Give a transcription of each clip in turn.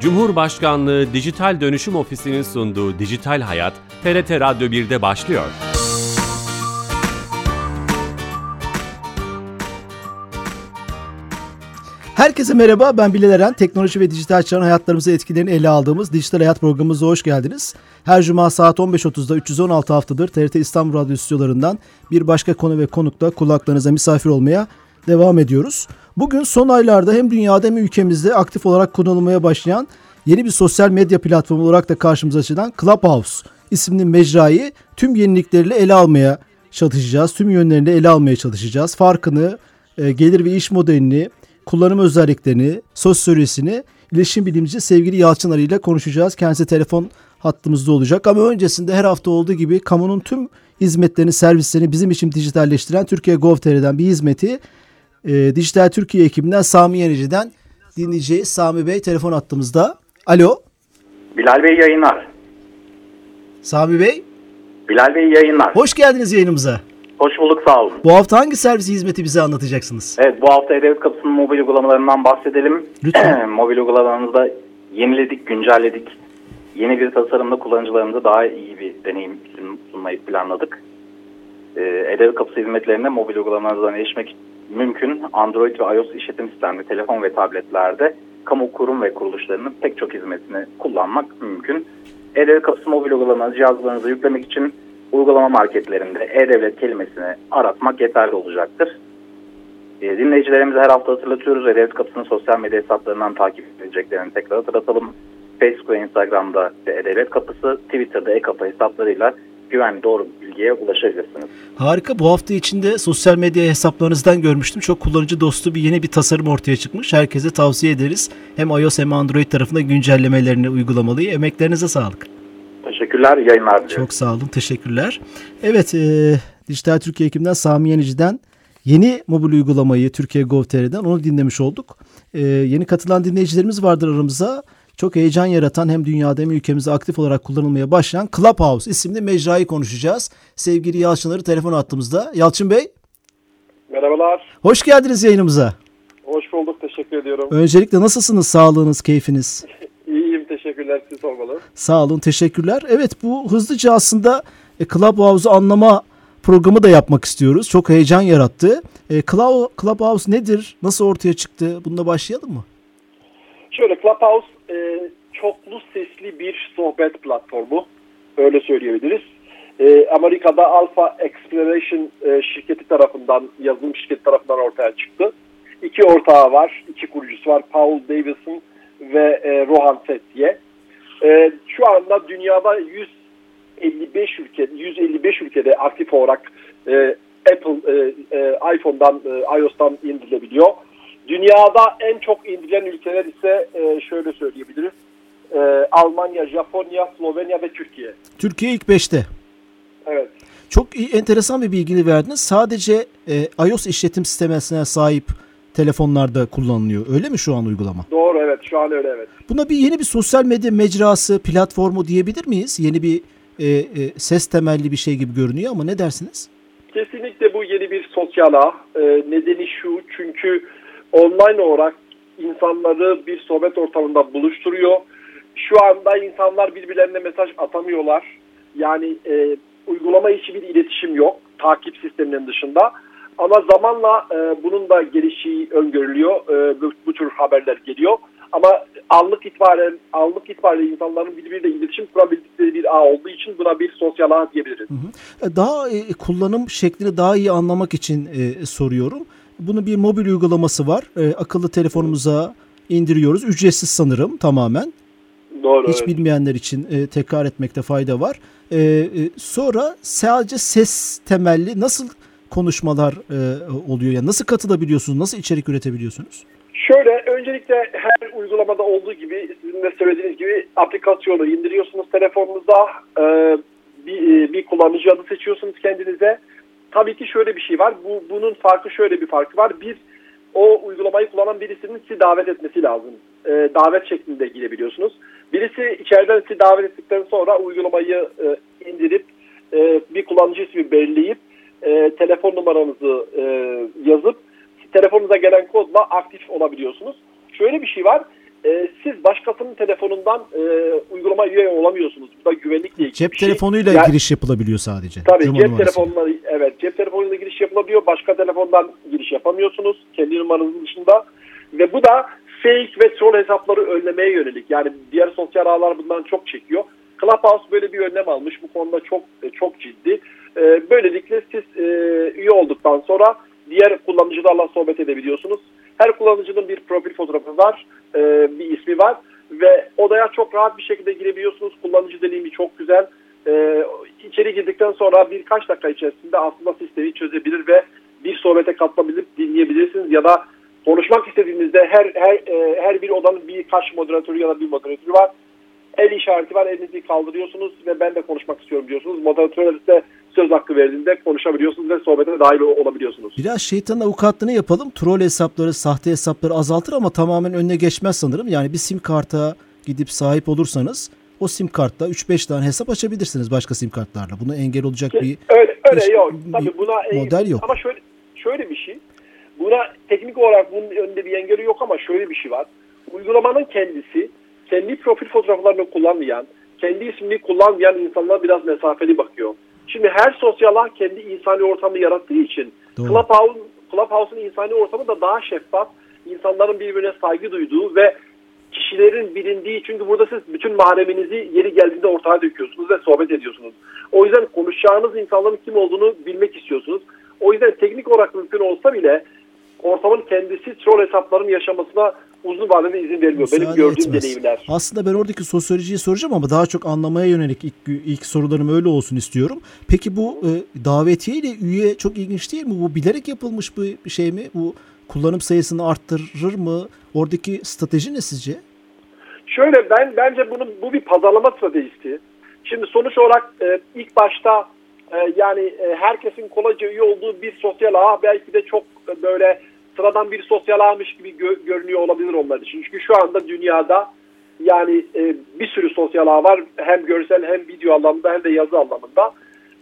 Cumhurbaşkanlığı Dijital Dönüşüm Ofisi'nin sunduğu Dijital Hayat, TRT Radyo 1'de başlıyor. Herkese merhaba, ben Bilal Eren. Teknoloji ve dijital çağın hayatlarımıza etkilerini ele aldığımız Dijital Hayat programımıza hoş geldiniz. Her cuma saat 15.30'da 316 haftadır TRT İstanbul Radyo stüdyolarından bir başka konu ve konukla kulaklarınıza misafir olmaya devam ediyoruz. Bugün son aylarda hem dünyada hem ülkemizde aktif olarak kullanılmaya başlayan yeni bir sosyal medya platformu olarak da karşımıza çıkan Clubhouse isimli mecrayı tüm yenilikleriyle ele almaya çalışacağız. Tüm yönlerini ele almaya çalışacağız. Farkını, e, gelir ve iş modelini, kullanım özelliklerini, sosyolojisini iletişim bilimci sevgili Yalçın Arı ile konuşacağız. Kendisi telefon hattımızda olacak ama öncesinde her hafta olduğu gibi kamunun tüm hizmetlerini, servislerini bizim için dijitalleştiren Türkiye Gov.tr'den bir hizmeti e, Dijital Türkiye ekibinden Sami Yenici'den dinleyeceğiz. Sami Bey telefon attığımızda. Alo. Bilal Bey yayınlar. Sami Bey. Bilal Bey yayınlar. Hoş geldiniz yayınımıza. Hoş bulduk sağ olun. Bu hafta hangi servis hizmeti bize anlatacaksınız? Evet bu hafta E-Devlet Kapısı'nın mobil uygulamalarından bahsedelim. Lütfen. mobil uygulamalarımızda yeniledik, güncelledik. Yeni bir tasarımda kullanıcılarımıza daha iyi bir deneyim sunmayı planladık. Ee, E-Devlet Kapısı hizmetlerine mobil uygulamalardan erişmek mümkün. Android ve iOS işletim sistemli telefon ve tabletlerde kamu kurum ve kuruluşlarının pek çok hizmetini kullanmak mümkün. E-Devlet Kapısı mobil uygulamanızı cihazlarınıza yüklemek için uygulama marketlerinde E-Devlet kelimesini aratmak yeterli olacaktır. E, dinleyicilerimize her hafta hatırlatıyoruz. E-Devlet Kapısı'nın sosyal medya hesaplarından takip edileceklerini tekrar hatırlatalım. Facebook ve Instagram'da E-Devlet Kapısı, Twitter'da E-Kapı hesaplarıyla güvenli doğru bilgiye ulaşabilirsiniz. Harika. Bu hafta içinde sosyal medya hesaplarınızdan görmüştüm. Çok kullanıcı dostu bir yeni bir tasarım ortaya çıkmış. Herkese tavsiye ederiz. Hem iOS hem Android tarafında güncellemelerini uygulamalıyı. Emeklerinize sağlık. Teşekkürler. Yayınlar diliyorum. Çok sağ olun. Teşekkürler. Evet. E, Dijital Türkiye ekibinden Sami Yenici'den yeni mobil uygulamayı Türkiye Gov.tr'den onu dinlemiş olduk. E, yeni katılan dinleyicilerimiz vardır aramızda. Çok heyecan yaratan hem dünyada hem ülkemizde aktif olarak kullanılmaya başlayan Clubhouse isimli mecrayı konuşacağız. Sevgili Yalçınları telefon attığımızda. Yalçın Bey. Merhabalar. Hoş geldiniz yayınımıza. Hoş bulduk. Teşekkür ediyorum. Öncelikle nasılsınız? Sağlığınız, keyfiniz? İyiyim. Teşekkürler. Siz sormalı. Sağ olun. Teşekkürler. Evet bu hızlıca aslında e, Clubhouse'u anlama programı da yapmak istiyoruz. Çok heyecan yarattı. E, Clubhouse nedir? Nasıl ortaya çıktı? Bununla başlayalım mı? Şöyle Clubhouse e, çoklu sesli bir sohbet platformu. Öyle söyleyebiliriz. E, Amerika'da Alpha Exploration e, şirketi tarafından, yazılım şirketi tarafından ortaya çıktı. İki ortağı var, iki kurucusu var. Paul Davison ve e, Rohan Fethiye. E, şu anda dünyada 155 ülke, 155 ülkede aktif olarak e, Apple e, e, iPhone'dan, e, iOS'tan indirilebiliyor. Dünyada en çok indirilen ülkeler ise e, şöyle söyleyebiliriz. E, Almanya, Japonya, Slovenya ve Türkiye. Türkiye ilk 5'te. Evet. Çok iyi, enteresan bir bilgini verdiniz. Sadece e, iOS işletim sistemine sahip telefonlarda kullanılıyor. Öyle mi şu an uygulama? Doğru evet şu an öyle evet. Buna bir yeni bir sosyal medya mecrası, platformu diyebilir miyiz? Yeni bir e, e, ses temelli bir şey gibi görünüyor ama ne dersiniz? Kesinlikle bu yeni bir sosyal ağ. E, nedeni şu çünkü online olarak insanları bir sohbet ortamında buluşturuyor. Şu anda insanlar birbirlerine mesaj atamıyorlar. Yani e, uygulama içi bir iletişim yok takip sisteminin dışında. Ama zamanla e, bunun da gelişiği öngörülüyor. E, bu, bu tür haberler geliyor. Ama anlık itibaren anlık itibariyle insanların birbiriyle iletişim kurabildikleri bir ağ olduğu için buna bir sosyal ağ diyebiliriz. Daha e, kullanım şeklini daha iyi anlamak için e, soruyorum. Bunun bir mobil uygulaması var. E, akıllı telefonumuza indiriyoruz. Ücretsiz sanırım tamamen. Doğru. Hiç evet. bilmeyenler için e, tekrar etmekte fayda var. E, e, sonra sadece ses temelli nasıl konuşmalar e, oluyor? Yani nasıl katılabiliyorsunuz? Nasıl içerik üretebiliyorsunuz? Şöyle öncelikle her uygulamada olduğu gibi sizin de söylediğiniz gibi aplikasyonu indiriyorsunuz telefonunuza e, bir, bir kullanıcı adı seçiyorsunuz kendinize. Tabii ki şöyle bir şey var. Bu bunun farkı şöyle bir farkı var. Bir o uygulamayı kullanan birisinin sizi davet etmesi lazım. E, davet şeklinde girebiliyorsunuz. Birisi içeriden sizi davet ettikten sonra uygulamayı e, indirip e, bir kullanıcı ismi belirleyip e, telefon numaranızı e, yazıp telefonunuza gelen kodla aktif olabiliyorsunuz. Şöyle bir şey var. E, siz başkasının telefonundan e, uygulama üye olamıyorsunuz. Bu da güvenlikle ilgili Cep şey. telefonuyla Yani- giriş yapılabiliyor sadece. Tabii Cuma cep telefonla evet cep telefonuyla giriş yapılabiliyor. Başka telefondan giriş yapamıyorsunuz kendi numaranızın dışında. Ve bu da fake ve troll hesapları önlemeye yönelik. Yani diğer sosyal ağlar bundan çok çekiyor. Clubhouse böyle bir önlem almış. Bu konuda çok çok ciddi. Ee, böylelikle siz e, üye olduktan sonra diğer kullanıcılarla sohbet edebiliyorsunuz. Her kullanıcının bir profil fotoğrafı var, e, bir ismi var ve odaya çok rahat bir şekilde girebiliyorsunuz. Kullanıcı deneyimi çok güzel. Ee, içeri girdikten sonra birkaç dakika içerisinde aslında sistemi çözebilir ve bir sohbete katılabilip dinleyebilirsiniz ya da konuşmak istediğinizde her her e, her bir odanın birkaç moderatörü ya da bir moderatörü var. El işareti var, elinizi kaldırıyorsunuz ve ben de konuşmak istiyorum diyorsunuz. Moderatör size söz hakkı verdiğinde konuşabiliyorsunuz ve sohbete dahil olabiliyorsunuz. Biraz şeytanın avukatlığını yapalım. Troll hesapları, sahte hesapları azaltır ama tamamen önüne geçmez sanırım. Yani bir sim karta gidip sahip olursanız o sim kartla 3-5 tane hesap açabilirsiniz başka sim kartlarla. Bunu engel olacak bir öyle öyle bir- yok. Tabii buna model yok. Ama şöyle şöyle bir şey. Buna teknik olarak bunun önünde bir engeli yok ama şöyle bir şey var. Uygulamanın kendisi kendi profil fotoğraflarını kullanmayan, kendi ismini kullanmayan insanlara biraz mesafeli bakıyor. Şimdi her sosyal ağ kendi insani ortamı yarattığı için Doğru. Clubhouse, Clubhouse'un insani ortamı da daha şeffaf, insanların birbirine saygı duyduğu ve kişilerin bilindiği çünkü burada siz bütün mahreminizi yeri geldiğinde ortaya döküyorsunuz ve sohbet ediyorsunuz. O yüzden konuşacağınız insanların kim olduğunu bilmek istiyorsunuz. O yüzden teknik olarak mümkün olsa bile ortamın kendisi troll hesapların yaşamasına uzun vadede izin vermiyor. Benim Müsaade gördüğüm etmez. deneyimler. Aslında ben oradaki sosyolojiyi soracağım ama daha çok anlamaya yönelik ilk, ilk sorularım öyle olsun istiyorum. Peki bu e, davetiye ile üye çok ilginç değil mi? Bu bilerek yapılmış bir şey mi? Bu kullanım sayısını arttırır mı? Oradaki strateji ne sizce? Şöyle ben bence bunun bu bir pazarlama stratejisi. Şimdi sonuç olarak e, ilk başta e, yani e, herkesin kolayca üye olduğu bir sosyal ağ belki de çok e, böyle sıradan bir sosyal ağmış gibi gö- görünüyor olabilir onlar için. Çünkü şu anda dünyada yani e, bir sürü sosyal ağ var. Hem görsel hem video anlamında hem de yazı anlamında.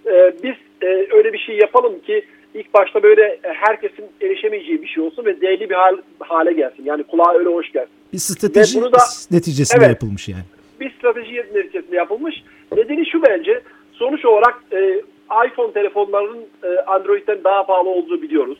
E, biz e, öyle bir şey yapalım ki ilk başta böyle herkesin erişemeyeceği bir şey olsun ve değerli bir hal, hale gelsin. Yani kulağa öyle hoş gelsin. Bir strateji Ve bunu da- neticesinde Evet. yapılmış yani. bir strateji neticesinde yapılmış. Nedeni şu bence sonuç olarak e, iPhone telefonlarının e, Android'den daha pahalı olduğunu biliyoruz.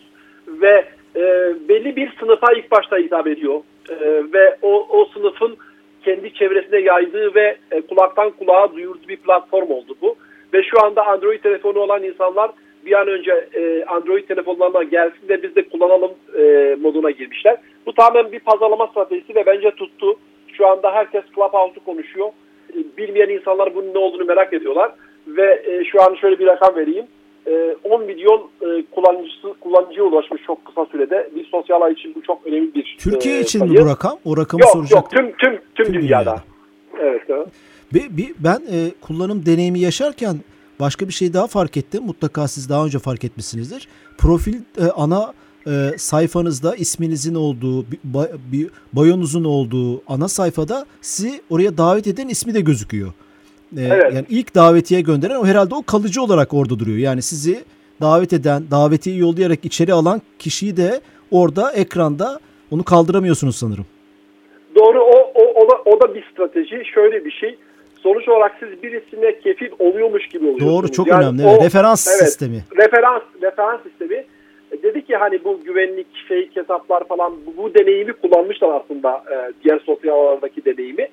Ve e, belli bir sınıfa ilk başta hitap ediyor. E, ve o, o sınıfın kendi çevresine yaydığı ve e, kulaktan kulağa duyurduğu bir platform oldu bu. Ve şu anda Android telefonu olan insanlar bir an önce e, Android telefonlarına gelsin de biz de kullanalım e, moduna girmişler. Bu tamamen bir pazarlama stratejisi ve bence tuttu. Şu anda herkes Clubhouse'u konuşuyor. E, Bilmeyen insanlar bunun ne olduğunu merak ediyorlar. Ve e, şu an şöyle bir rakam vereyim. E, 10 milyon e, kullanıcısı kullanıcıya ulaşmış çok kısa sürede. Bir sosyal ağ için bu çok önemli bir Türkiye e, için mi sayı. bu rakam? O rakamı Yok yok tüm tüm tüm, Tüm dünyada. dünyada. Evet. evet. Bir, bir, ben e, kullanım deneyimi yaşarken başka bir şey daha fark ettim. Mutlaka siz daha önce fark etmişsinizdir. Profil e, ana e, sayfanızda isminizin olduğu, bir, bir bayonuzun olduğu ana sayfada sizi oraya davet eden ismi de gözüküyor. E, Evet. Yani ilk davetiye gönderen o herhalde o kalıcı olarak orada duruyor. Yani sizi davet eden, davetiye yollayarak içeri alan kişiyi de orada ekranda onu kaldıramıyorsunuz sanırım. Doğru o, o, o, da, o da bir strateji. Şöyle bir şey. Sonuç olarak siz birisine kefil oluyormuş gibi oluyorsunuz. Doğru çok Yani önemli. o-. Referans evet, sistemi. Referans, referans sistemi. E, Dedi ki hani bu güvenlik, fake hesaplar falan bu, bu deneyimi kullanmışlar aslında e, diğer sosyal ağlardaki deneyimi.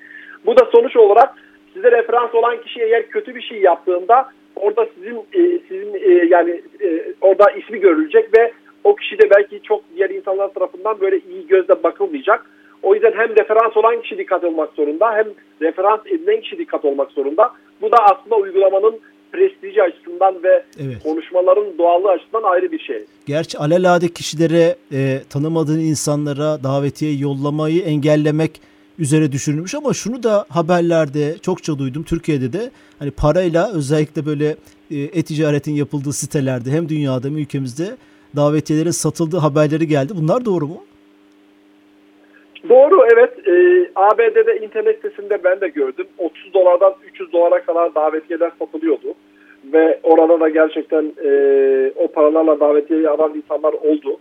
Bu da sonuç olarak size referans olan kişi eğer kötü bir şey yaptığında orada sizin e, sizin e, yani e, orada ismi görülecek ve o kişi de belki çok diğer insanlar tarafından böyle iyi gözle bakılmayacak. O yüzden hem referans olan kişi dikkat olmak zorunda hem referans edilen kişi dikkat olmak zorunda. Bu da aslında uygulamanın prestiji açısından ve Evet. konuşmaların doğallığı açısından ayrı bir şey. Gerçi alelade kişilere, e, tanımadığın insanlara davetiye yollamayı engellemek üzere düşünülmüş ama şunu da haberlerde çokça duydum. Türkiye'de de hani parayla özellikle böyle e, e-ticaretin yapıldığı sitelerde hem dünyada hem ülkemizde davetiyelerin satıldığı haberleri geldi. Bunlar doğru mu? Doğru evet. E, ABD'de internet sitesinde ben de gördüm. 30 dolardan 300 dolara kadar davetiyeler satılıyordu. Ve orada da gerçekten e, o paralarla davetiyeyi alan insanlar oldu.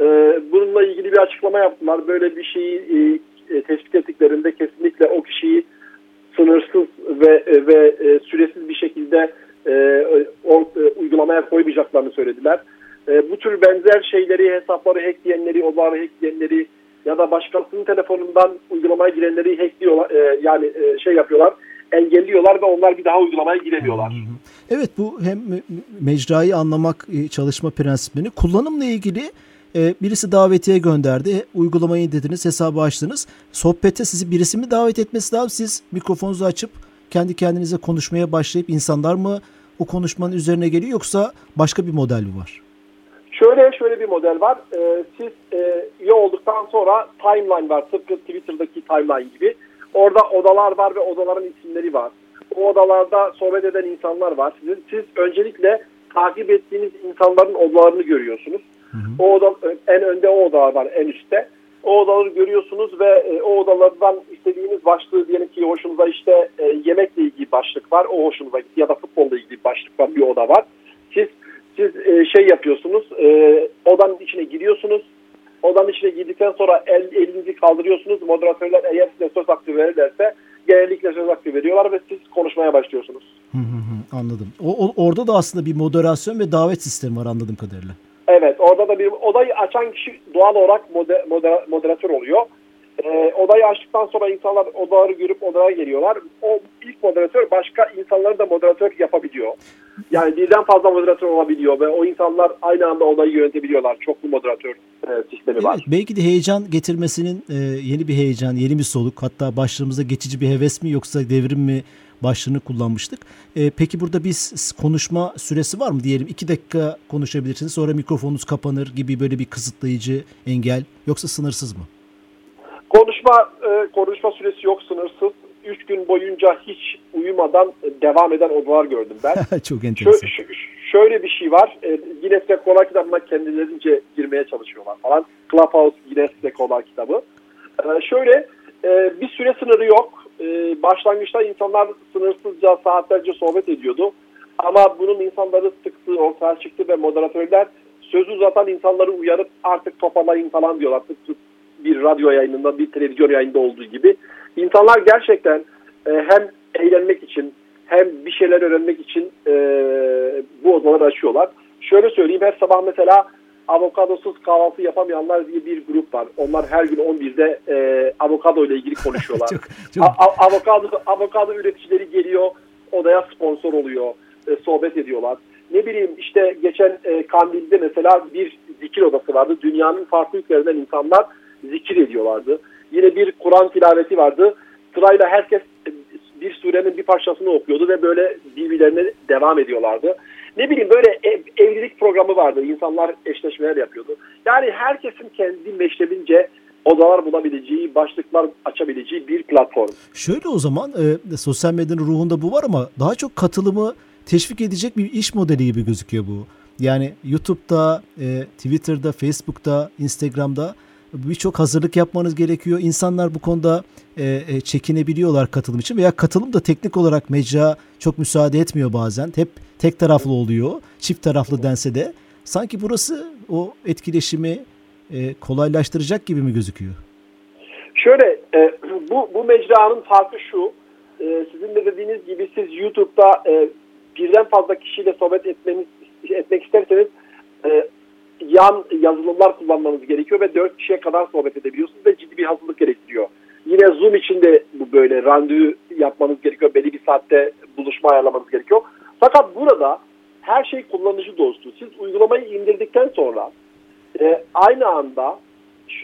E, bununla ilgili bir açıklama yaptılar. Böyle bir şeyi e, e, tespit ettiklerinde kesinlikle o kişiyi sınırsız ve ve e, süresiz bir şekilde e, o, e, uygulamaya koymayacaklarını söylediler. E, bu tür benzer şeyleri, hesapları hackleyenleri, odaları hackleyenleri ya da başkasının telefonundan uygulamaya girenleri hackliyorlar, e, yani e, şey yapıyorlar, engelliyorlar ve onlar bir daha uygulamaya giremiyorlar. Evet bu hem mecrayı anlamak e, çalışma prensibini kullanımla ilgili e, birisi davetiye gönderdi. Uygulamayı dediniz, hesabı açtınız. Sohbete sizi birisi mi davet etmesi lazım? Siz mikrofonunuzu açıp kendi kendinize konuşmaya başlayıp insanlar mı o konuşmanın üzerine geliyor yoksa başka bir model mi var? Şöyle şöyle bir model var. Ee, siz e, üye olduktan sonra timeline var. Tıpkı Twitter'daki timeline gibi. Orada odalar var ve odaların isimleri var. O odalarda sohbet eden insanlar var. Siz, siz öncelikle takip ettiğiniz insanların odalarını görüyorsunuz. Hı hı. O oda, en önde o odalar var en üstte. O odaları görüyorsunuz ve e, o odalardan istediğiniz başlığı diyelim ki hoşunuza işte e, yemekle ilgili başlık var. O hoşunuza ya da futbolla ilgili başlık var bir oda var. Siz siz e, şey yapıyorsunuz e, odanın içine giriyorsunuz. Odanın içine girdikten sonra el, elinizi kaldırıyorsunuz. Moderatörler eğer size söz hakkı verirlerse genellikle söz hakkı veriyorlar ve siz konuşmaya başlıyorsunuz. Hı hı hı, anladım. O, o, orada da aslında bir moderasyon ve davet sistemi var anladığım kadarıyla. Evet orada da bir odayı açan kişi doğal olarak moder, moder, moderatör oluyor. E, odayı açtıktan sonra insanlar odaları görüp odaya geliyorlar. O ilk moderatör başka insanları da moderatör yapabiliyor. Yani birden fazla moderatör olabiliyor ve o insanlar aynı anda odayı yönetebiliyorlar. Çoklu moderatör e, sistemi var. Belki de heyecan getirmesinin e, yeni bir heyecan, yeni bir soluk hatta başlarımıza geçici bir heves mi yoksa devrim mi başlığını kullanmıştık. E, peki burada biz konuşma süresi var mı diyelim? iki dakika konuşabilirsiniz sonra mikrofonunuz kapanır gibi böyle bir kısıtlayıcı engel yoksa sınırsız mı? Konuşma e, konuşma süresi yok sınırsız. Üç gün boyunca hiç uyumadan devam eden odalar gördüm ben. Çok enteresan. Şö, şöyle bir şey var. E, Guinness Rekorlar kitabına kendilerince girmeye çalışıyorlar falan. Clubhouse Guinness Rekorlar kitabı. E, şöyle e, bir süre sınırı yok. E, başlangıçta insanlar sınırsızca saatlerce sohbet ediyordu. Ama bunun insanları sıktığı ortaya çıktı ve moderatörler sözü uzatan insanları uyarıp artık toparlayın falan diyorlar. Tık bir radyo yayınında, bir televizyon yayında olduğu gibi. İnsanlar gerçekten e, hem eğlenmek için hem bir şeyler öğrenmek için e, bu odaları açıyorlar. Şöyle söyleyeyim her sabah mesela avokadosuz kahvaltı yapamayanlar diye bir grup var. Onlar her gün 11'de e, avokado ile ilgili konuşuyorlar. çok, çok... A- avokado, avokado üreticileri geliyor odaya sponsor oluyor. E, sohbet ediyorlar. Ne bileyim işte geçen e, Kandil'de mesela bir zikir odası vardı. Dünyanın farklı ülkelerinden insanlar zikir ediyorlardı. Yine bir Kur'an tilaveti vardı. Sırayla herkes bir surenin bir parçasını okuyordu ve böyle birbirlerine devam ediyorlardı. Ne bileyim böyle ev, evlilik programı vardı. İnsanlar eşleşmeler yapıyordu. Yani herkesin kendi meşrebince odalar bulabileceği, başlıklar açabileceği bir platform. Şöyle o zaman e, sosyal medyanın ruhunda bu var ama daha çok katılımı teşvik edecek bir iş modeli gibi gözüküyor bu. Yani YouTube'da, e, Twitter'da, Facebook'ta, Instagram'da birçok hazırlık yapmanız gerekiyor. İnsanlar bu konuda e, e, çekinebiliyorlar katılım için veya katılım da teknik olarak mecra çok müsaade etmiyor bazen. Hep tek taraflı oluyor. Çift taraflı dense de sanki burası o etkileşimi e, kolaylaştıracak gibi mi gözüküyor? Şöyle e, bu bu mecranın farkı şu. E, sizin de dediğiniz gibi siz YouTube'da e, birden fazla kişiyle sohbet etmeniz etmek isterseniz e, yan yazılımlar kullanmanız gerekiyor ve 4 kişiye kadar sohbet edebiliyorsunuz ve ciddi bir hazırlık gerektiriyor. Yine Zoom için de bu böyle randevu yapmanız gerekiyor. Belli bir saatte buluşma ayarlamanız gerekiyor. Fakat burada her şey kullanıcı dostu. Siz uygulamayı indirdikten sonra e, aynı anda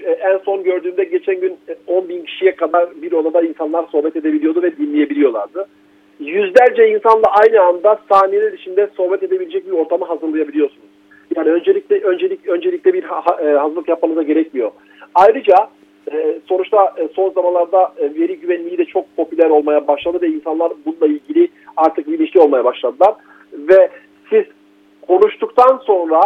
e, en son gördüğümde geçen gün 10 e, bin kişiye kadar bir odada insanlar sohbet edebiliyordu ve dinleyebiliyorlardı. Yüzlerce insanla aynı anda saniyeler içinde sohbet edebilecek bir ortamı hazırlayabiliyorsunuz. Yani öncelikle öncelik öncelikle bir ha, e, hazırlık yapmanıza gerekmiyor. Ayrıca e, sonuçta e, son zamanlarda e, veri güvenliği de çok popüler olmaya başladı ve insanlar bununla ilgili artık bilinçli olmaya başladılar. Ve siz konuştuktan sonra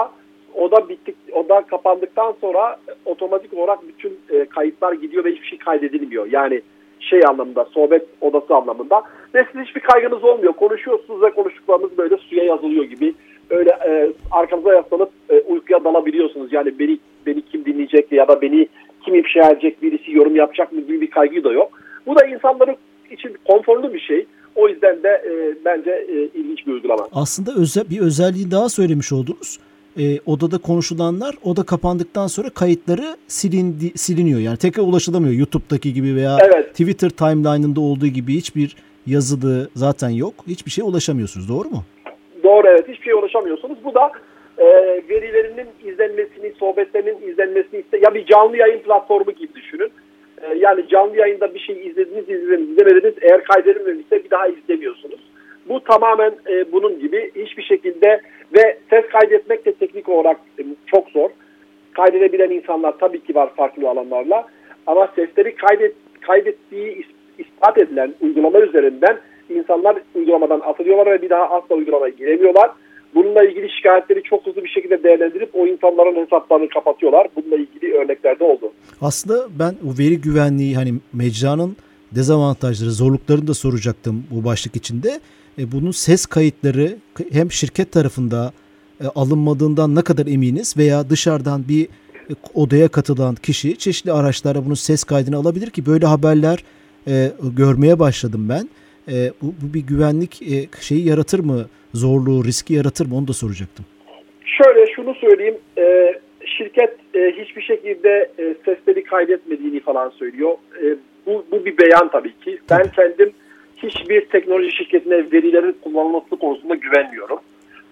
oda bittik, oda kapandıktan sonra otomatik olarak bütün kayıtlar gidiyor ve hiçbir şey kaydedilmiyor. Yani şey anlamında, sohbet odası anlamında. Ve sizin hiçbir kaygınız olmuyor. Konuşuyorsunuz ve konuştuklarınız böyle suya yazılıyor gibi öyle e, arkanıza yaslanıp e, uykuya dalabiliyorsunuz. Yani beni beni kim dinleyecek ya da beni kim ifşa edecek, birisi yorum yapacak mı gibi bir kaygı da yok. Bu da insanların için konforlu bir şey. O yüzden de e, bence e, ilginç bir uygulama. Aslında özel, bir özelliği daha söylemiş oldunuz. E, odada konuşulanlar oda kapandıktan sonra kayıtları silindi, siliniyor. Yani tekrar ulaşılamıyor YouTube'daki gibi veya Evet. Twitter timeline'ında olduğu gibi hiçbir yazılı zaten yok. Hiçbir şeye ulaşamıyorsunuz. Doğru mu? Doğru evet hiçbir şeye ulaşamıyorsunuz. Bu da e, verilerinin izlenmesini, sohbetlerinin izlenmesini iste ya bir canlı yayın platformu gibi düşünün. E, yani canlı yayında bir şey izlediniz, izlediniz, izlemediniz. Eğer kaydedilmemişse bir daha izlemiyorsunuz. Bu tamamen e, bunun gibi hiçbir şekilde ve ses kaydetmek de teknik olarak e, çok zor. Kaydedebilen insanlar tabii ki var farklı alanlarla. Ama sesleri kaydet, kaydettiği is- ispat edilen uygulama üzerinden insanlar uygulamadan atılıyorlar ve bir daha asla uygulamaya giremiyorlar. Bununla ilgili şikayetleri çok hızlı bir şekilde değerlendirip o insanların hesaplarını kapatıyorlar. Bununla ilgili örnekler de oldu. Aslında ben o veri güvenliği hani mecranın dezavantajları, zorluklarını da soracaktım bu başlık içinde. E, bunun ses kayıtları hem şirket tarafında e, alınmadığından ne kadar eminiz veya dışarıdan bir e, odaya katılan kişi çeşitli araçlara bunun ses kaydını alabilir ki böyle haberler e, görmeye başladım ben. E, bu, bu bir güvenlik e, şeyi yaratır mı? Zorluğu, riski yaratır mı? Onu da soracaktım. Şöyle şunu söyleyeyim. e, şirket e, hiçbir şekilde e, sesleri kaydetmediğini falan söylüyor. E, bu, bu bir beyan tabii ki. Ben kendim hiçbir teknoloji şirketine verilerin kullanılması konusunda güvenmiyorum.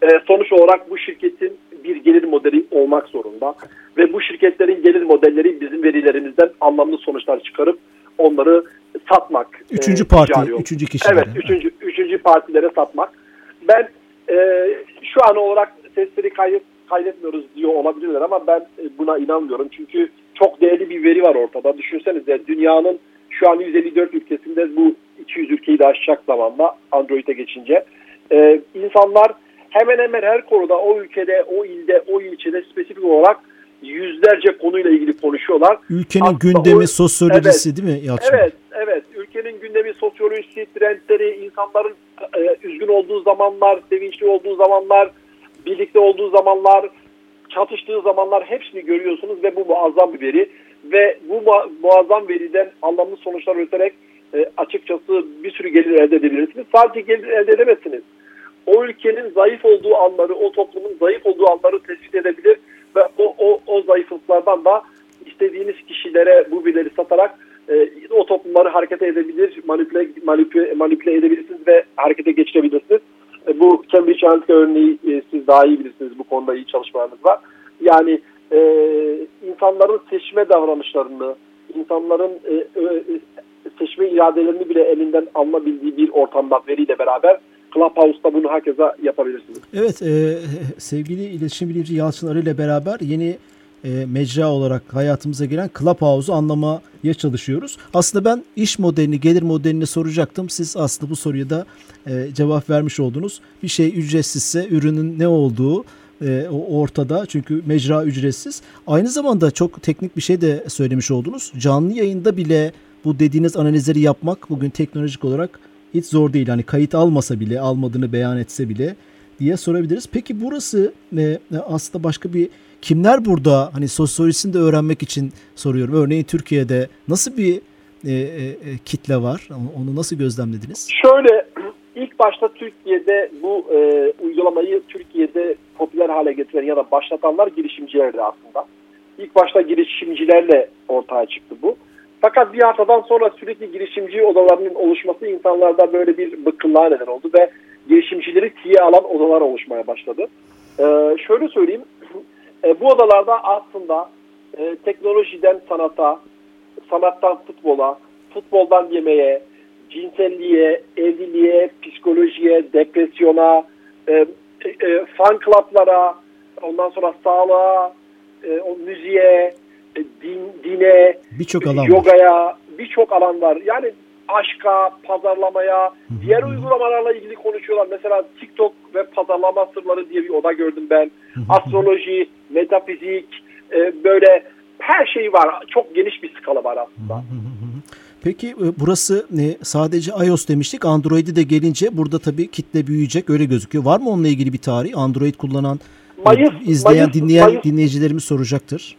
E, sonuç olarak bu şirketin bir gelir modeli olmak zorunda. Ve bu şirketlerin gelir modelleri bizim verilerimizden anlamlı sonuçlar çıkarıp onları satmak. Üçüncü e, parti, üçüncü kişilere. Evet, üçüncü, üçüncü partilere satmak. Ben e, şu an olarak sesleri kaydet, kaydetmiyoruz diyor olabilirler ama ben e, buna inanmıyorum. Çünkü çok değerli bir veri var ortada. Düşünsenize dünyanın şu an 154 ülkesinde bu 200 ülkeyi de aşacak zamanda Android'e geçince. E, insanlar hemen hemen her konuda o ülkede, o ilde, o ilçede spesifik olarak yüzlerce konuyla ilgili konuşuyorlar. Ülkenin Aslında gündemi, o- sosyolojisi değil mi Yalçın? Evet, evet. Ülkenin gündemi, sosyolojisi, trendleri, insanların e, üzgün olduğu zamanlar, sevinçli olduğu zamanlar, birlikte olduğu zamanlar, çatıştığı zamanlar hepsini görüyorsunuz ve bu muazzam bir veri. Ve bu mu- muazzam veriden anlamlı sonuçlar üreterek e, açıkçası bir sürü gelir elde edebilirsiniz. Sadece gelir elde edemezsiniz. O ülkenin zayıf olduğu anları, o toplumun zayıf olduğu anları tespit edebilir ve o, o, o zayıflıklardan da istediğiniz kişilere bu bilgileri satarak e, o toplumları harekete edebilir, manipüle, manipüle, manipüle edebilirsiniz ve harekete geçirebilirsiniz. E, bu Cambridge Analytica örneği e, siz daha iyi bilirsiniz bu konuda iyi çalışmalarınız var. Yani e, insanların seçme davranışlarını, insanların e, e, seçme iradelerini bile elinden alınabildiği bir ortamda veriyle beraber Clubhouse'da bunu herkese yapabilirsiniz. Evet e, sevgili iletişim bilimci Yalçın Arı ile beraber yeni e, mecra olarak hayatımıza giren Clubhouse'u anlamaya çalışıyoruz. Aslında ben iş modelini, gelir modelini soracaktım. Siz aslında bu soruya da e, cevap vermiş oldunuz. Bir şey ücretsizse ürünün ne olduğu e, ortada. Çünkü mecra ücretsiz. Aynı zamanda çok teknik bir şey de söylemiş oldunuz. Canlı yayında bile bu dediğiniz analizleri yapmak bugün teknolojik olarak hiç zor değil. Hani kayıt almasa bile, almadığını beyan etse bile diye sorabiliriz. Peki burası e, aslında başka bir kimler burada hani sosyolojisini de öğrenmek için soruyorum. Örneğin Türkiye'de nasıl bir e, e, kitle var? Onu nasıl gözlemlediniz? Şöyle ilk başta Türkiye'de bu e, uygulamayı Türkiye'de popüler hale getiren ya da başlatanlar girişimcilerdi aslında. İlk başta girişimcilerle ortaya çıktı bu. Fakat bir haftadan sonra sürekli girişimci odalarının oluşması insanlarda böyle bir bıkkınlığa neden oldu ve girişimcileri tiye alan odalar oluşmaya başladı. E, şöyle söyleyeyim, e, bu odalarda aslında e, teknolojiden sanata, sanattan futbola, futboldan yemeğe, cinselliğe, evliliğe, psikolojiye, depresyona, e, e, fan club'lara, ondan sonra sağlığa, e, o müziğe, e, din, dine, Birçok yogaya, birçok alan var. Yani aşka, pazarlamaya, diğer uygulamalarla ilgili konuşuyorlar. Mesela TikTok ve pazarlama sırları diye bir oda gördüm ben. Astroloji, metafizik, e, böyle her şey var. Çok geniş bir skala var aslında. Peki e, burası ne? Sadece iOS demiştik. Android'i de gelince burada tabii kitle büyüyecek öyle gözüküyor. Var mı onunla ilgili bir tarih? Android kullanan e, Mayıs- izleyen, Mayıs- dinleyen Mayıs- dinleyicilerimiz soracaktır.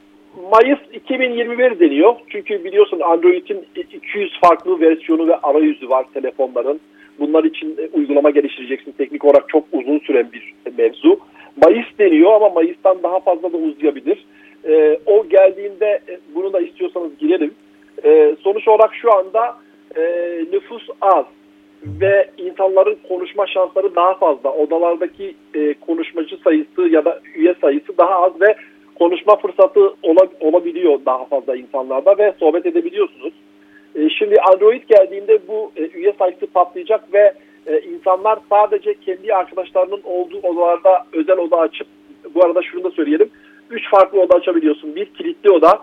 Mayıs 2021 deniyor. Çünkü biliyorsun Android'in 200 farklı versiyonu ve arayüzü var telefonların. Bunlar için e, uygulama geliştireceksin. Teknik olarak çok uzun süren bir mevzu. Mayıs deniyor ama Mayıs'tan daha fazla da uzayabilir. E, o geldiğinde e, bunu da istiyorsanız girelim. E, sonuç olarak şu anda e, nüfus az ve insanların konuşma şansları daha fazla. Odalardaki e, konuşmacı sayısı ya da üye sayısı daha az ve konuşma fırsatı ola, olabiliyor daha fazla insanlarda ve sohbet edebiliyorsunuz. E, şimdi Android geldiğinde bu e, üye sayısı patlayacak ve e, insanlar sadece kendi arkadaşlarının olduğu odalarda özel oda açıp bu arada şunu da söyleyelim. Üç farklı oda açabiliyorsun. Bir kilitli oda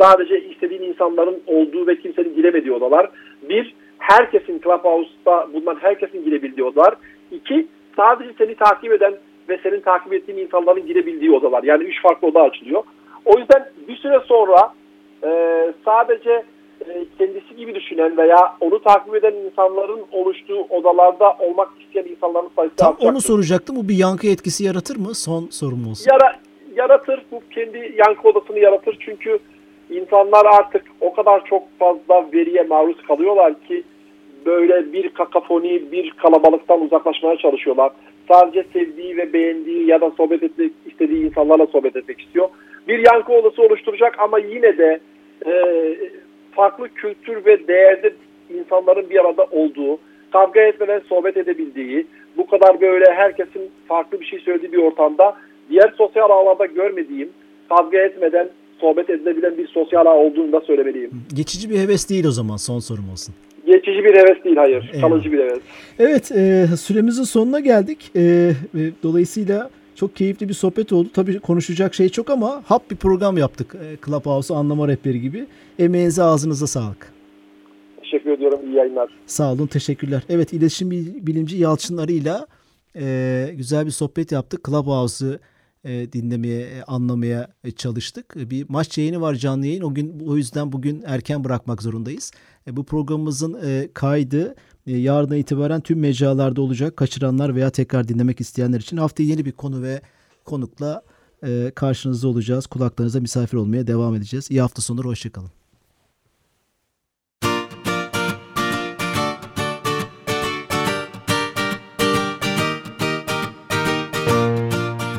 sadece istediğin insanların olduğu ve kimsenin giremediği odalar. Bir herkesin Clubhouse'da bulunan herkesin girebildiği odalar. İki sadece seni takip eden ve senin takip ettiğin insanların girebildiği odalar. Yani üç farklı oda açılıyor. O yüzden bir süre sonra e, sadece e, kendisi gibi düşünen veya onu takip eden insanların oluştuğu odalarda olmak isteyen insanların sayısı Tam artacaktır. onu soracaktım. Bu bir yankı etkisi yaratır mı? Son sorum olsun. Yara, yaratır. Bu kendi yankı odasını yaratır. Çünkü insanlar artık o kadar çok fazla veriye maruz kalıyorlar ki böyle bir kakafoni, bir kalabalıktan uzaklaşmaya çalışıyorlar. Sadece sevdiği ve beğendiği ya da sohbet etmek istediği insanlarla sohbet etmek istiyor. Bir yankı odası oluşturacak ama yine de e, farklı kültür ve değerde insanların bir arada olduğu, kavga etmeden sohbet edebildiği, bu kadar böyle herkesin farklı bir şey söylediği bir ortamda diğer sosyal ağlarda görmediğim, kavga etmeden sohbet edilebilen bir sosyal ağ olduğunu da söylemeliyim. Geçici bir heves değil o zaman son sorum olsun. Geçici bir heves değil hayır. Eyvallah. Kalıcı bir heves. Evet e, süremizin sonuna geldik. E, e, dolayısıyla çok keyifli bir sohbet oldu. Tabii konuşacak şey çok ama hap bir program yaptık. E, Clubhouse'u anlama rehberi gibi. Emeğinize ağzınıza sağlık. Teşekkür ediyorum. İyi yayınlar. Sağ olun teşekkürler. Evet iletişim bil- bilimci Yalçın Arı'yla e, güzel bir sohbet yaptık. Clubhouse'u e, dinlemeye, e, anlamaya e, çalıştık. Bir maç yayını var canlı yayın. O gün o yüzden bugün erken bırakmak zorundayız. Bu programımızın kaydı e, yarına itibaren tüm mecralarda olacak. Kaçıranlar veya tekrar dinlemek isteyenler için haftaya yeni bir konu ve konukla karşınızda olacağız. Kulaklarınıza misafir olmaya devam edeceğiz. İyi hafta sonları, hoşçakalın.